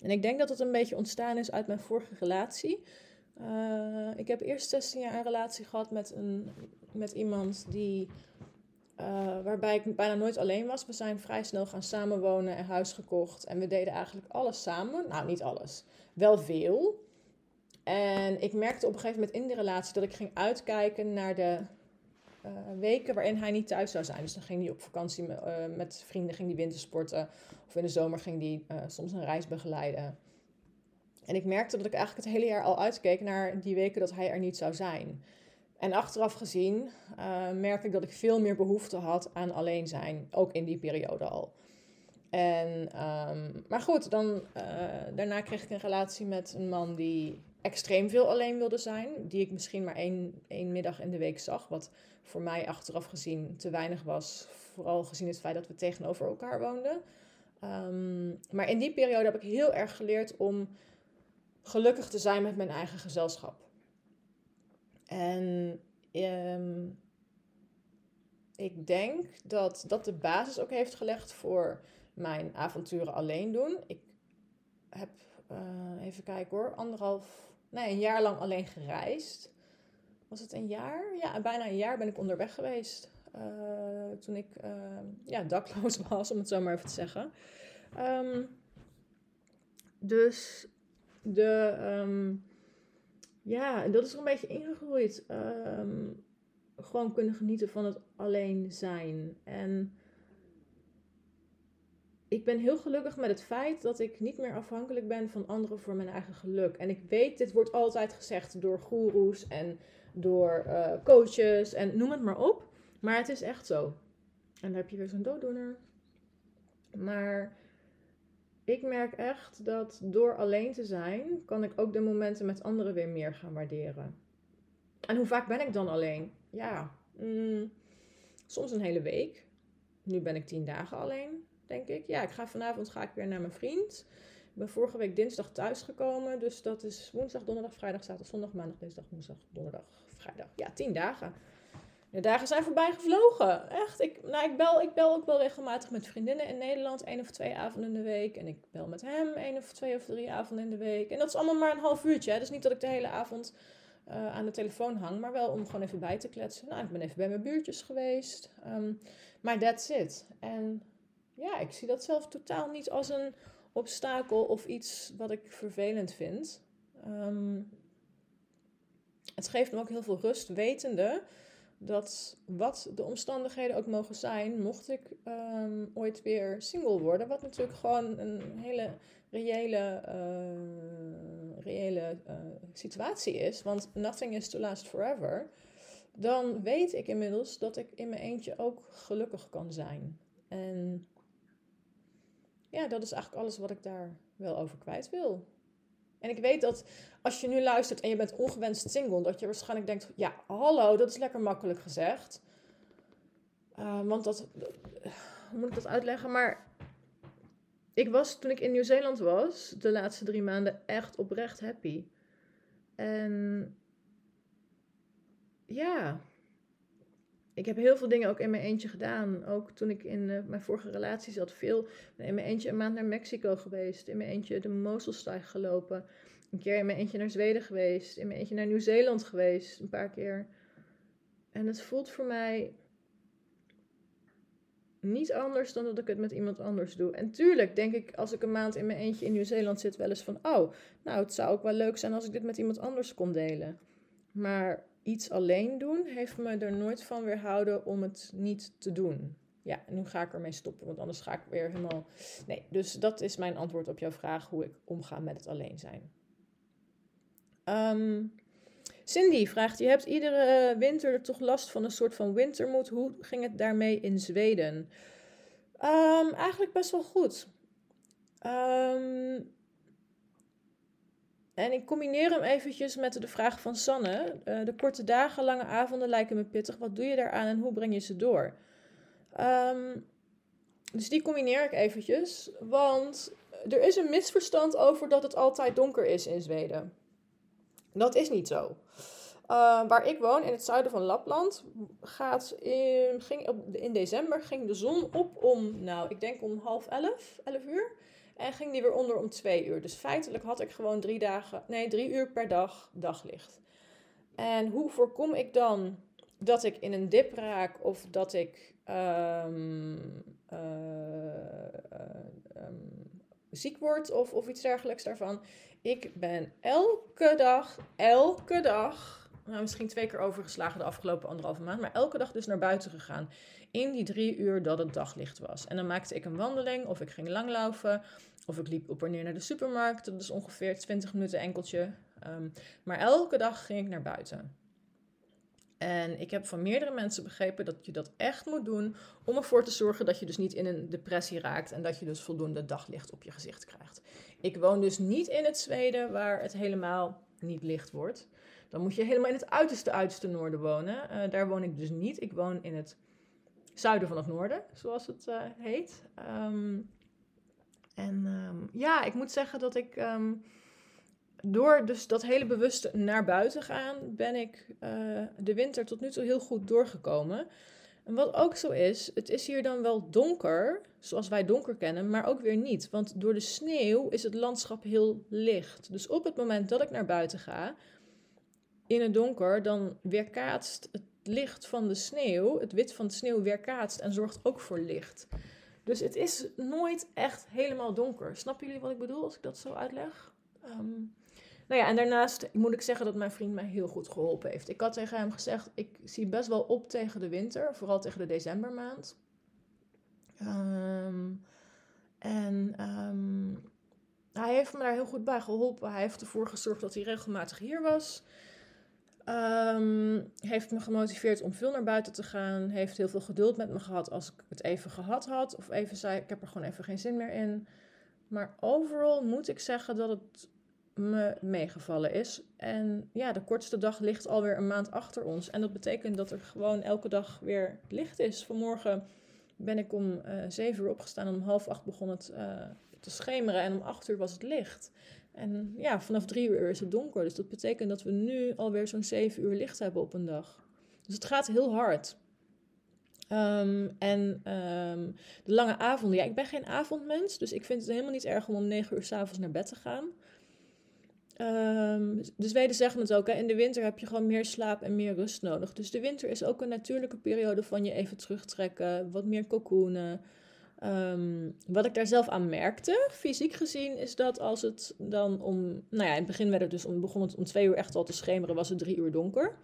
En ik denk dat het een beetje ontstaan is uit mijn vorige relatie. Uh, ik heb eerst 16 jaar een relatie gehad met, een, met iemand die, uh, waarbij ik bijna nooit alleen was. We zijn vrij snel gaan samenwonen en huis gekocht. En we deden eigenlijk alles samen. Nou, niet alles. Wel veel. En ik merkte op een gegeven moment in de relatie dat ik ging uitkijken naar de uh, weken waarin hij niet thuis zou zijn. Dus dan ging hij op vakantie met, uh, met vrienden, ging hij wintersporten. Of in de zomer ging hij soms een reis begeleiden. En ik merkte dat ik eigenlijk het hele jaar al uitkeek naar die weken dat hij er niet zou zijn. En achteraf gezien merk ik dat ik veel meer behoefte had aan alleen zijn. Ook in die periode al. En, um, maar goed, dan, daarna kreeg ik een relatie met een man die extreem veel alleen wilde zijn. Die ik misschien maar één, één middag in de week zag. Wat voor mij achteraf gezien te weinig was. Vooral gezien het feit dat we tegenover elkaar woonden. Um, maar in die periode heb ik heel erg geleerd om gelukkig te zijn met mijn eigen gezelschap. En um, ik denk dat dat de basis ook heeft gelegd voor mijn avonturen alleen doen. Ik heb, uh, even kijken hoor, anderhalf, nee, een jaar lang alleen gereisd. Was het een jaar? Ja, bijna een jaar ben ik onderweg geweest. Uh, toen ik uh, ja, dakloos was, om het zo maar even te zeggen. Um, dus de, ja, dat is er een beetje ingegroeid. Um, gewoon kunnen genieten van het alleen zijn. En ik ben heel gelukkig met het feit dat ik niet meer afhankelijk ben van anderen voor mijn eigen geluk. En ik weet, dit wordt altijd gezegd door goeroes en door uh, coaches en noem het maar op. Maar het is echt zo. En dan heb je weer zo'n dooddoener. Maar ik merk echt dat door alleen te zijn, kan ik ook de momenten met anderen weer meer gaan waarderen. En hoe vaak ben ik dan alleen? Ja, mm, soms een hele week. Nu ben ik tien dagen alleen denk ik. Ja, ik ga vanavond ga ik weer naar mijn vriend. Ik ben vorige week dinsdag thuisgekomen. Dus dat is woensdag, donderdag, vrijdag, zaterdag, zondag, maandag, dinsdag, woensdag, donderdag, vrijdag. Ja, tien dagen. De dagen zijn voorbij gevlogen. Echt. Ik, nou, ik, bel, ik bel ook wel regelmatig met vriendinnen in Nederland. één of twee avonden in de week. En ik bel met hem één of twee of drie avonden in de week. En dat is allemaal maar een half uurtje. Hè. Dus niet dat ik de hele avond uh, aan de telefoon hang. Maar wel om gewoon even bij te kletsen. Nou, ik ben even bij mijn buurtjes geweest. Um, maar that's it. En ja, ik zie dat zelf totaal niet als een obstakel of iets wat ik vervelend vind. Um, het geeft me ook heel veel rust, wetende dat wat de omstandigheden ook mogen zijn, mocht ik um, ooit weer single worden, wat natuurlijk gewoon een hele reële, uh, reële uh, situatie is, want nothing is to last forever, dan weet ik inmiddels dat ik in mijn eentje ook gelukkig kan zijn. En ja, dat is eigenlijk alles wat ik daar wel over kwijt wil. En ik weet dat als je nu luistert en je bent ongewenst single, dat je waarschijnlijk denkt: ja, hallo, dat is lekker makkelijk gezegd. Uh, want dat, hoe moet ik dat uitleggen? Maar ik was toen ik in Nieuw-Zeeland was, de laatste drie maanden, echt oprecht happy. En ja, ik heb heel veel dingen ook in mijn eentje gedaan. Ook toen ik in uh, mijn vorige relatie zat, veel. in mijn eentje een maand naar Mexico geweest. In mijn eentje de Moselstijg gelopen. Een keer in mijn eentje naar Zweden geweest. In mijn eentje naar Nieuw-Zeeland geweest. Een paar keer. En het voelt voor mij niet anders dan dat ik het met iemand anders doe. En tuurlijk denk ik, als ik een maand in mijn eentje in Nieuw-Zeeland zit, wel eens van: oh, nou, het zou ook wel leuk zijn als ik dit met iemand anders kon delen. Maar iets alleen doen heeft me er nooit van weerhouden om het niet te doen. Ja, nu ga ik ermee stoppen, want anders ga ik weer helemaal. Nee, dus dat is mijn antwoord op jouw vraag hoe ik omga met het alleen zijn. Um, Cindy vraagt: Je hebt iedere winter toch last van een soort van wintermoed. Hoe ging het daarmee in Zweden? Um, eigenlijk best wel goed. Um, en ik combineer hem eventjes met de vraag van Sanne. Uh, de korte dagen, lange avonden lijken me pittig. Wat doe je daaraan en hoe breng je ze door? Um, dus die combineer ik eventjes. Want er is een misverstand over dat het altijd donker is in Zweden. Dat is niet zo. Uh, waar ik woon, in het zuiden van Lapland, gaat in, ging op, in december ging de zon op om, nou, ik denk om half elf, elf uur. En ging die weer onder om twee uur. Dus feitelijk had ik gewoon drie dagen, nee, drie uur per dag daglicht. En hoe voorkom ik dan dat ik in een dip raak of dat ik um, ziek word of, of iets dergelijks daarvan? Ik ben elke dag, elke dag, nou, misschien twee keer overgeslagen de afgelopen anderhalve maand, maar elke dag dus naar buiten gegaan. In die drie uur dat het daglicht was. En dan maakte ik een wandeling of ik ging langlaufen of ik liep op en neer naar de supermarkt. Dat is ongeveer 20 minuten enkeltje. Ehm, maar elke dag ging ik naar buiten. En ik heb van meerdere mensen begrepen dat je dat echt moet doen om ervoor te zorgen dat je dus niet in een depressie raakt en dat je dus voldoende daglicht op je gezicht krijgt. Ik woon dus niet in het Zweden waar het helemaal niet licht wordt. Dan moet je helemaal in het uiterste uiterste noorden wonen. Uh, daar woon ik dus niet. Ik woon in het zuiden van het noorden, zoals het uh, heet. Um, en um, ja, ik moet zeggen dat ik um, door dus dat hele bewuste naar buiten gaan, ben ik uh, de winter tot nu toe heel goed doorgekomen. En wat ook zo is, het is hier dan wel donker, zoals wij donker kennen, maar ook weer niet. Want door de sneeuw is het landschap heel licht. Dus op het moment dat ik naar buiten ga, in het donker, dan weerkaatst het licht van de sneeuw, het wit van de sneeuw weerkaatst en zorgt ook voor licht. Dus het is nooit echt helemaal donker. Snappen jullie wat ik bedoel als ik dat zo uitleg? Um, nou ja, en daarnaast moet ik zeggen dat mijn vriend mij heel goed geholpen heeft. Ik had tegen hem gezegd, ik zie best wel op tegen de winter, vooral tegen de decembermaand. Um, en um, hij heeft me daar heel goed bij geholpen. Hij heeft ervoor gezorgd dat hij regelmatig hier was. Um, heeft me gemotiveerd om veel naar buiten te gaan. Heeft heel veel geduld met me gehad als ik het even gehad had. Of even zei, ik heb er gewoon even geen zin meer in. Maar overal moet ik zeggen dat het me meegevallen is. En ja, de kortste dag ligt alweer een maand achter ons. En dat betekent dat er gewoon elke dag weer licht is. Vanmorgen ben ik om uh, uur opgestaan om half acht begon het uh, te schemeren. En om acht uur was het licht. En ja, vanaf drie uur is het donker. Dus dat betekent dat we nu alweer zo'n zeven uur licht hebben op een dag. Dus het gaat heel hard. Um, en um, de lange avonden. Ja, ik ben geen avondmens. Dus ik vind het helemaal niet erg om om negen uur s'avonds naar bed te gaan. Um, de Zweden zeggen het ook, hè, in de winter heb je gewoon meer slaap en meer rust nodig. Dus de winter is ook een natuurlijke periode van je even terugtrekken, wat meer cocoonen. Um, wat ik daar zelf aan merkte, fysiek gezien, is dat als het dan om... Nou ja, in het begin werd het dus om, begon het om twee uur echt al te schemeren, was het drie uur donker.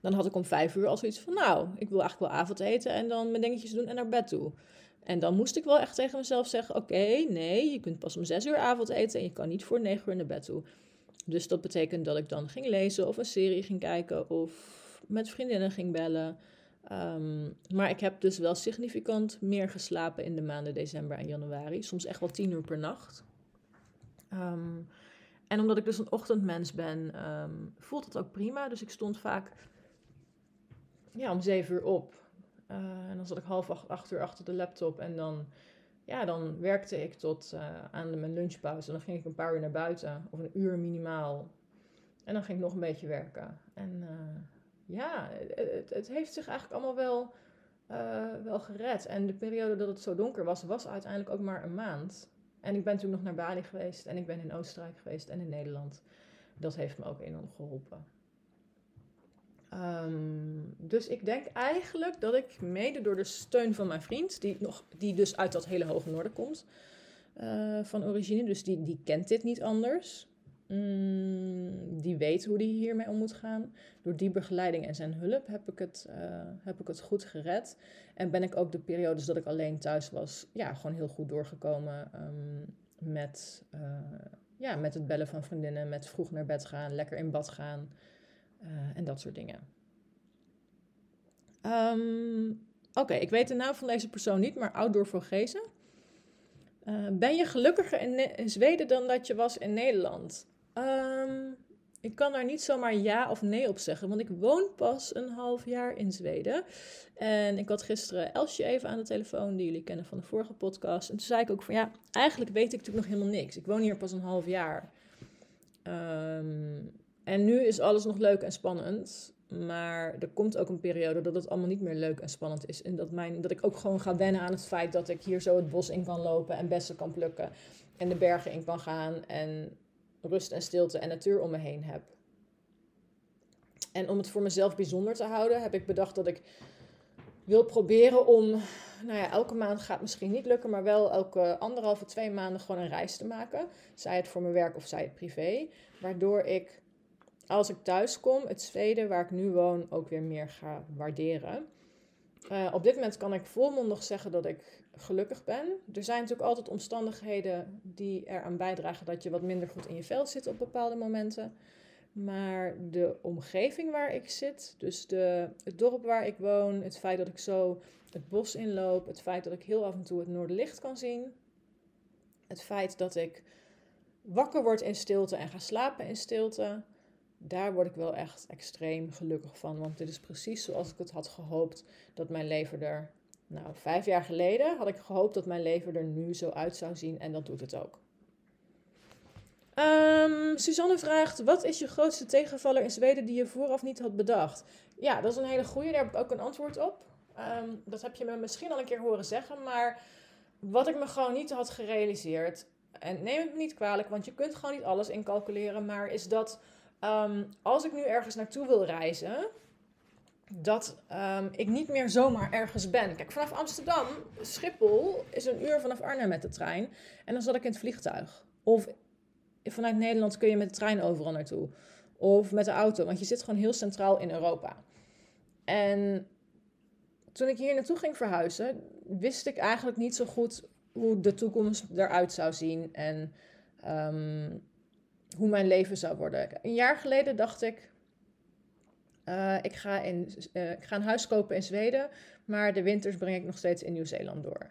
Dan had ik om vijf uur al zoiets van, nou, ik wil eigenlijk wel avondeten en dan mijn dingetjes doen en naar bed toe. En dan moest ik wel echt tegen mezelf zeggen: Oké, nee, je kunt pas om zes uur avond eten en je kan niet voor negen uur naar bed toe. Dus dat betekent dat ik dan ging lezen of een serie ging kijken of met vriendinnen ging bellen. Ehm, maar ik heb dus wel significant meer geslapen in de maanden december en januari. Soms echt wel tien uur per nacht. Ehm, en omdat ik dus een ochtendmens ben, ehm, voelt het ook prima. Dus ik stond vaak ja, om zeven uur op. Uh, en dan zat ik half acht, acht uur achter de laptop. En dan, ja, dan werkte ik tot uh, aan mijn lunchpauze. En dan ging ik een paar uur naar buiten. Of een uur minimaal. En dan ging ik nog een beetje werken. En uh, ja, het, heeft zich eigenlijk allemaal wel, wel gered. En de periode dat het zo donker was, was uiteindelijk ook maar een maand. En ik ben toen nog naar Bali geweest. En ik ben in Oostenrijk geweest en in Nederland. Dat heeft me ook enorm geholpen. Um, dus ik denk eigenlijk dat ik mede door de steun van mijn vriend, die, nog, die dus uit dat hele hoge noorden komt uh, van origine, dus die, die kent dit niet anders. Mm, die weet hoe die hiermee om moet gaan. Door die begeleiding en zijn hulp heb ik, het, uh, heb ik het goed gered. En ben ik ook de periodes dat ik alleen thuis was, ja, gewoon heel goed doorgekomen um, met, uh, ja, met het bellen van vriendinnen, met vroeg naar bed gaan, lekker in bad gaan. Uh, en dat soort dingen. Um, Oké, ik weet de naam van deze persoon niet, maar Outdoor Vogezen. Uh, ben je gelukkiger in, Zweden dan dat je was in Nederland? Um, ik kan daar niet zomaar ja of nee op zeggen, want ik woon pas een half jaar in Zweden. En ik had gisteren Elsje even aan de telefoon, die jullie kennen van de vorige podcast. En toen zei ik ook van ja, eigenlijk weet ik natuurlijk nog helemaal niks. Ik woon hier pas een half jaar. Um, en nu is alles nog leuk en spannend. Maar er komt ook een periode dat het allemaal niet meer leuk en spannend is. En dat, mijn, dat ik ook gewoon ga wennen aan het feit dat ik hier zo het bos in kan lopen en bessen kan plukken. En de bergen in kan gaan en rust en stilte en natuur om me heen heb. En om het voor mezelf bijzonder te houden, heb ik bedacht dat ik wil proberen om, nou ja, elke maand gaat misschien niet lukken, maar wel elke anderhalve, twee maanden gewoon een reis te maken. Zij het voor mijn werk of zij het privé. Waardoor ik als ik thuis kom, het Zweden waar ik nu woon ook weer meer ga waarderen. Uh, op dit moment kan ik volmondig zeggen dat ik gelukkig ben. Er zijn natuurlijk altijd omstandigheden die eraan bijdragen dat je wat minder goed in je vel zit op bepaalde momenten. Maar de omgeving waar ik zit, dus de, het dorp waar ik woon, het feit dat ik zo het bos inloop, het feit dat ik heel af en toe het noorderlicht kan zien, het feit dat ik wakker word in stilte en ga slapen in stilte, daar word ik wel echt extreem gelukkig van. Want dit is precies zoals ik het had gehoopt dat mijn leven er. Nou, vijf jaar geleden had ik gehoopt dat mijn leven er nu zo uit zou zien en dat doet het ook. Um, Suzanne vraagt: Wat is je grootste tegenvaller in Zweden die je vooraf niet had bedacht? Ja, dat is een hele goede. Daar heb ik ook een antwoord op. Um, dat heb je me misschien al een keer horen zeggen. Maar wat ik me gewoon niet had gerealiseerd. En neem het me niet kwalijk, want je kunt gewoon niet alles incalculeren. Maar is dat um, als ik nu ergens naartoe wil reizen, dat um, ik niet meer zomaar ergens ben. Kijk, vanaf Amsterdam, Schiphol is een uur vanaf Arnhem met de trein. En dan zat ik in het vliegtuig. Of vanuit Nederland kun je met de trein overal naartoe. Of met de auto, want je zit gewoon heel centraal in Europa. En toen ik hier naartoe ging verhuizen, wist ik eigenlijk niet zo goed hoe de toekomst eruit zou zien. En um, hoe mijn leven zou worden. Een jaar geleden dacht ik, uh, ik, ga in, uh, ik ga een huis kopen in Zweden, maar de winters breng ik nog steeds in Nieuw-Zeeland door.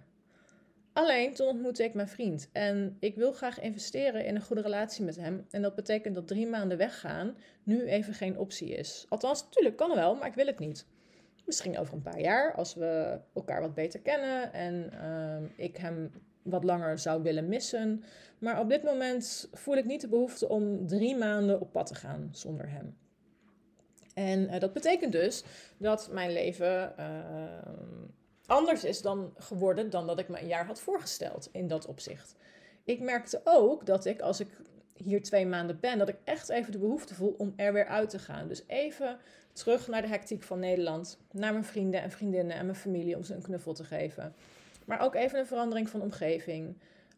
Alleen toen ontmoette ik mijn vriend en ik wil graag investeren in een goede relatie met hem. En dat betekent dat drie maanden weggaan nu even geen optie is. Althans, natuurlijk kan wel, maar ik wil het niet. Misschien over een paar jaar, als we elkaar wat beter kennen en uh, ik hem wat langer zou willen missen. Maar op dit moment voel ik niet de behoefte om drie maanden op pad te gaan zonder hem. En uh, dat betekent dus dat mijn leven uh, anders is dan geworden dan dat ik me een jaar had voorgesteld in dat opzicht. Ik merkte ook dat ik, als ik hier twee maanden ben, dat ik echt even de behoefte voel om er weer uit te gaan. Dus even terug naar de hectiek van Nederland, naar mijn vrienden en vriendinnen en mijn familie om ze een knuffel te geven. Maar ook even een verandering van omgeving.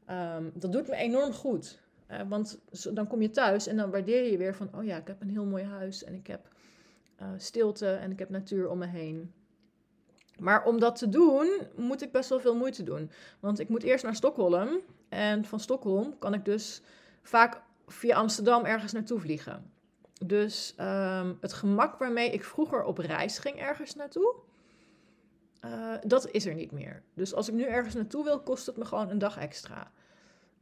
Um, dat doet me enorm goed. Uh, want dan kom je thuis en dan waardeer je weer van... oh ja, ik heb een heel mooi huis en ik heb uh, stilte en ik heb natuur om me heen. Maar om dat te doen, moet ik best wel veel moeite doen. Want ik moet eerst naar Stockholm. En van Stockholm kan ik dus vaak via Amsterdam ergens naartoe vliegen. Dus ehm, het gemak waarmee ik vroeger op reis ging ergens naartoe, uh, dat is er niet meer. Dus als ik nu ergens naartoe wil, kost het me gewoon een dag extra.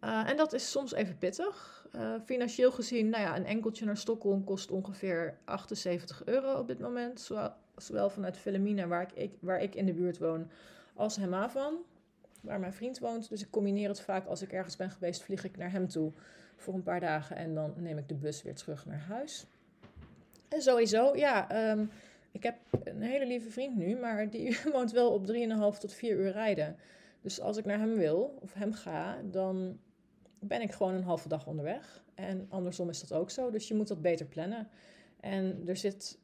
Uh, en dat is soms even pittig. Uh, financieel gezien, nou ja, een enkeltje naar Stockholm kost ongeveer 78 euro op dit moment. Zowel, vanuit Wilhelmina, waar ik, waar ik in de buurt woon, als Hemavan, waar mijn vriend woont. Dus ik combineer het vaak als ik ergens ben geweest, vlieg ik naar hem toe voor een paar dagen en dan neem ik de bus weer terug naar huis. En sowieso, ja, um, ik heb een hele lieve vriend nu, maar die woont wel op 3,5 tot 4 uur rijden. Dus als ik naar hem wil of hem ga, dan ben ik gewoon een halve dag onderweg. En andersom is dat ook zo. Dus je moet dat beter plannen. En er zit,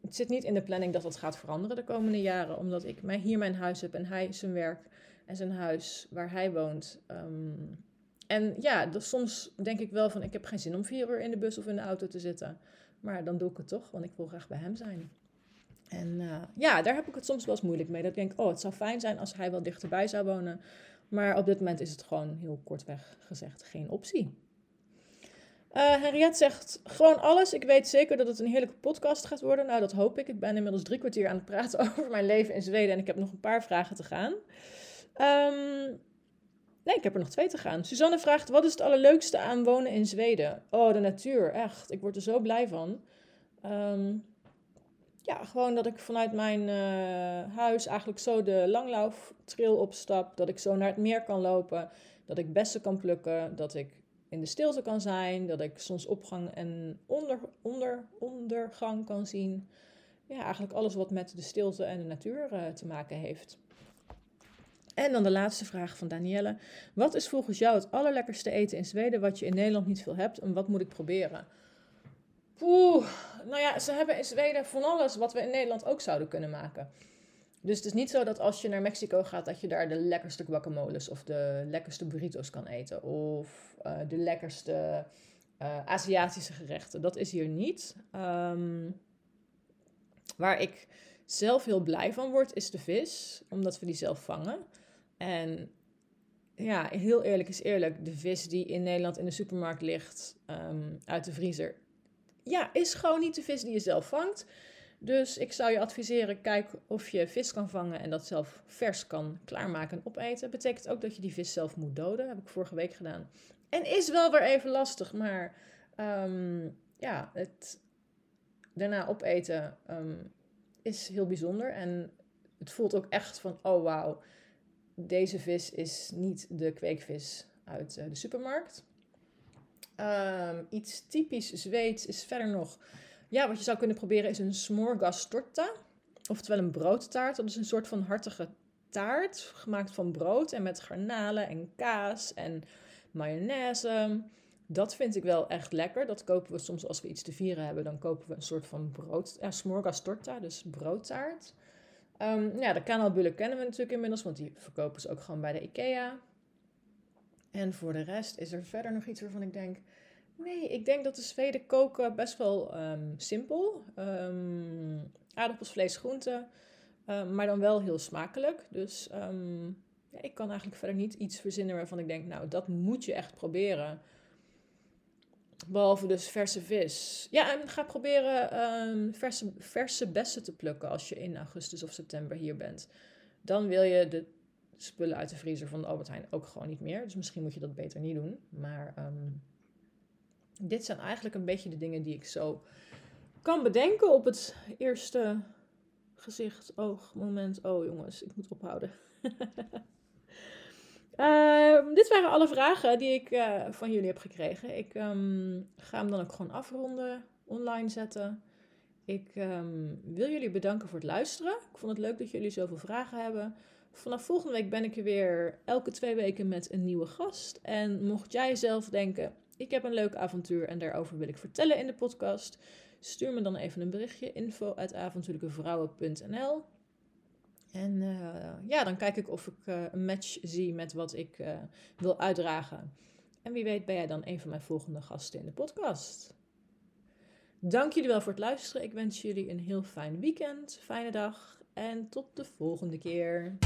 het zit niet in de planning dat dat gaat veranderen de komende jaren, omdat ik hier mijn huis heb en hij zijn werk en zijn huis waar hij woont. Um, en ja, soms denk ik wel van ik heb geen zin om vier uur in de bus of in de auto te zitten. Maar dan doe ik het toch, want ik wil graag bij hem zijn. En uh, ja, daar heb ik het soms wel eens moeilijk mee. Dat ik denk, oh, het zou fijn zijn als hij wel dichterbij zou wonen. Maar op dit moment is het gewoon heel kortweg gezegd geen optie. Uh, Henriette zegt gewoon alles. Ik weet zeker dat het een heerlijke podcast gaat worden. Nou, dat hoop ik. Ik ben inmiddels drie kwartier aan het praten over mijn leven in Zweden en ik heb nog een paar vragen te gaan. Um, Nee, ik heb er nog twee te gaan. Suzanne vraagt: wat is het allerleukste aan wonen in Zweden? Oh, de natuur, echt. Ik word er zo blij van. Um, ja, gewoon dat ik vanuit mijn uh, huis eigenlijk zo de langlauftrail opstap. Dat ik zo naar het meer kan lopen. Dat ik bessen kan plukken. Dat ik in de stilte kan zijn. Dat ik zonsopgang en onder, onder, ondergang kan zien. Ja, eigenlijk alles wat met de stilte en de natuur uh, te maken heeft. En dan de laatste vraag van Danielle. Wat is volgens jou het allerlekkerste eten in Zweden wat je in Nederland niet veel hebt en wat moet ik proberen? Oeh, nou ja, ze hebben in Zweden van alles wat we in Nederland ook zouden kunnen maken. Dus het is niet zo dat als je naar Mexico gaat, dat je daar de lekkerste guacamoles of de lekkerste burritos kan eten. Of uh, de lekkerste uh, Aziatische gerechten. Dat is hier niet. Um, waar ik zelf heel blij van word, is de vis. Omdat we die zelf vangen. En ja, heel eerlijk is eerlijk, de vis die in Nederland in de supermarkt ligt um, uit de vriezer, ja, is gewoon niet de vis die je zelf vangt. Dus ik zou je adviseren, kijk of je vis kan vangen en dat zelf vers kan klaarmaken en opeten. Betekent ook dat je die vis zelf moet doden. heb ik vorige week gedaan. En is wel weer even lastig, maar um, ja, het daarna opeten um, is heel bijzonder. En het voelt ook echt van, oh wauw, deze vis is niet de kweekvis uit uh, de supermarkt. Um, iets typisch Zweeds is verder nog... Ja, wat je zou kunnen proberen is een smorgastorta. Oftewel een broodtaart. Dat is een soort van hartige taart, gemaakt van brood en met garnalen en kaas en mayonaise. Dat vind ik wel echt lekker. Dat kopen we soms als we iets te vieren hebben. Dan kopen we een soort van brood, ja, smorgastorta, dus broodtaart. Um, ja, de kanaalbullen kennen we natuurlijk inmiddels, want die verkopen ze ook gewoon bij de IKEA. En voor de rest is er verder nog iets waarvan ik denk... Nee, ik denk dat de Zweden koken best wel um, simpel. Um, aardappels, vlees, groenten. maar dan wel heel smakelijk. Dus ja, ik kan eigenlijk verder niet iets verzinnen waarvan ik denk... Nou, dat moet je echt proberen. Behalve dus verse vis. Ja, en ga proberen verse, verse bessen te plukken als je in augustus of september hier bent. Dan wil je de spullen uit de vriezer van de Albert Heijn ook gewoon niet meer. Dus misschien moet je dat beter niet doen. Maar um, dit zijn eigenlijk een beetje de dingen die ik zo kan bedenken op het eerste gezicht, oog, moment. Oh jongens, ik moet ophouden. Uh, dit waren alle vragen die ik uh, van jullie heb gekregen. Ik um, ga hem dan ook gewoon afronden, online zetten. Ik wil jullie bedanken voor het luisteren. Ik vond het leuk dat jullie zoveel vragen hebben. Vanaf volgende week ben ik er weer elke twee weken met een nieuwe gast. En mocht jij zelf denken, ik heb een leuk avontuur en daarover wil ik vertellen in de podcast, stuur me dan even een berichtje info avontuurlijkevrouwen.nl en uh, ja, dan kijk ik of ik uh, een match zie met wat ik uh, wil uitdragen. En wie weet ben jij dan een van mijn volgende gasten in de podcast. Dank jullie wel voor het luisteren. Ik wens jullie een heel fijn weekend, fijne dag. En tot de volgende keer.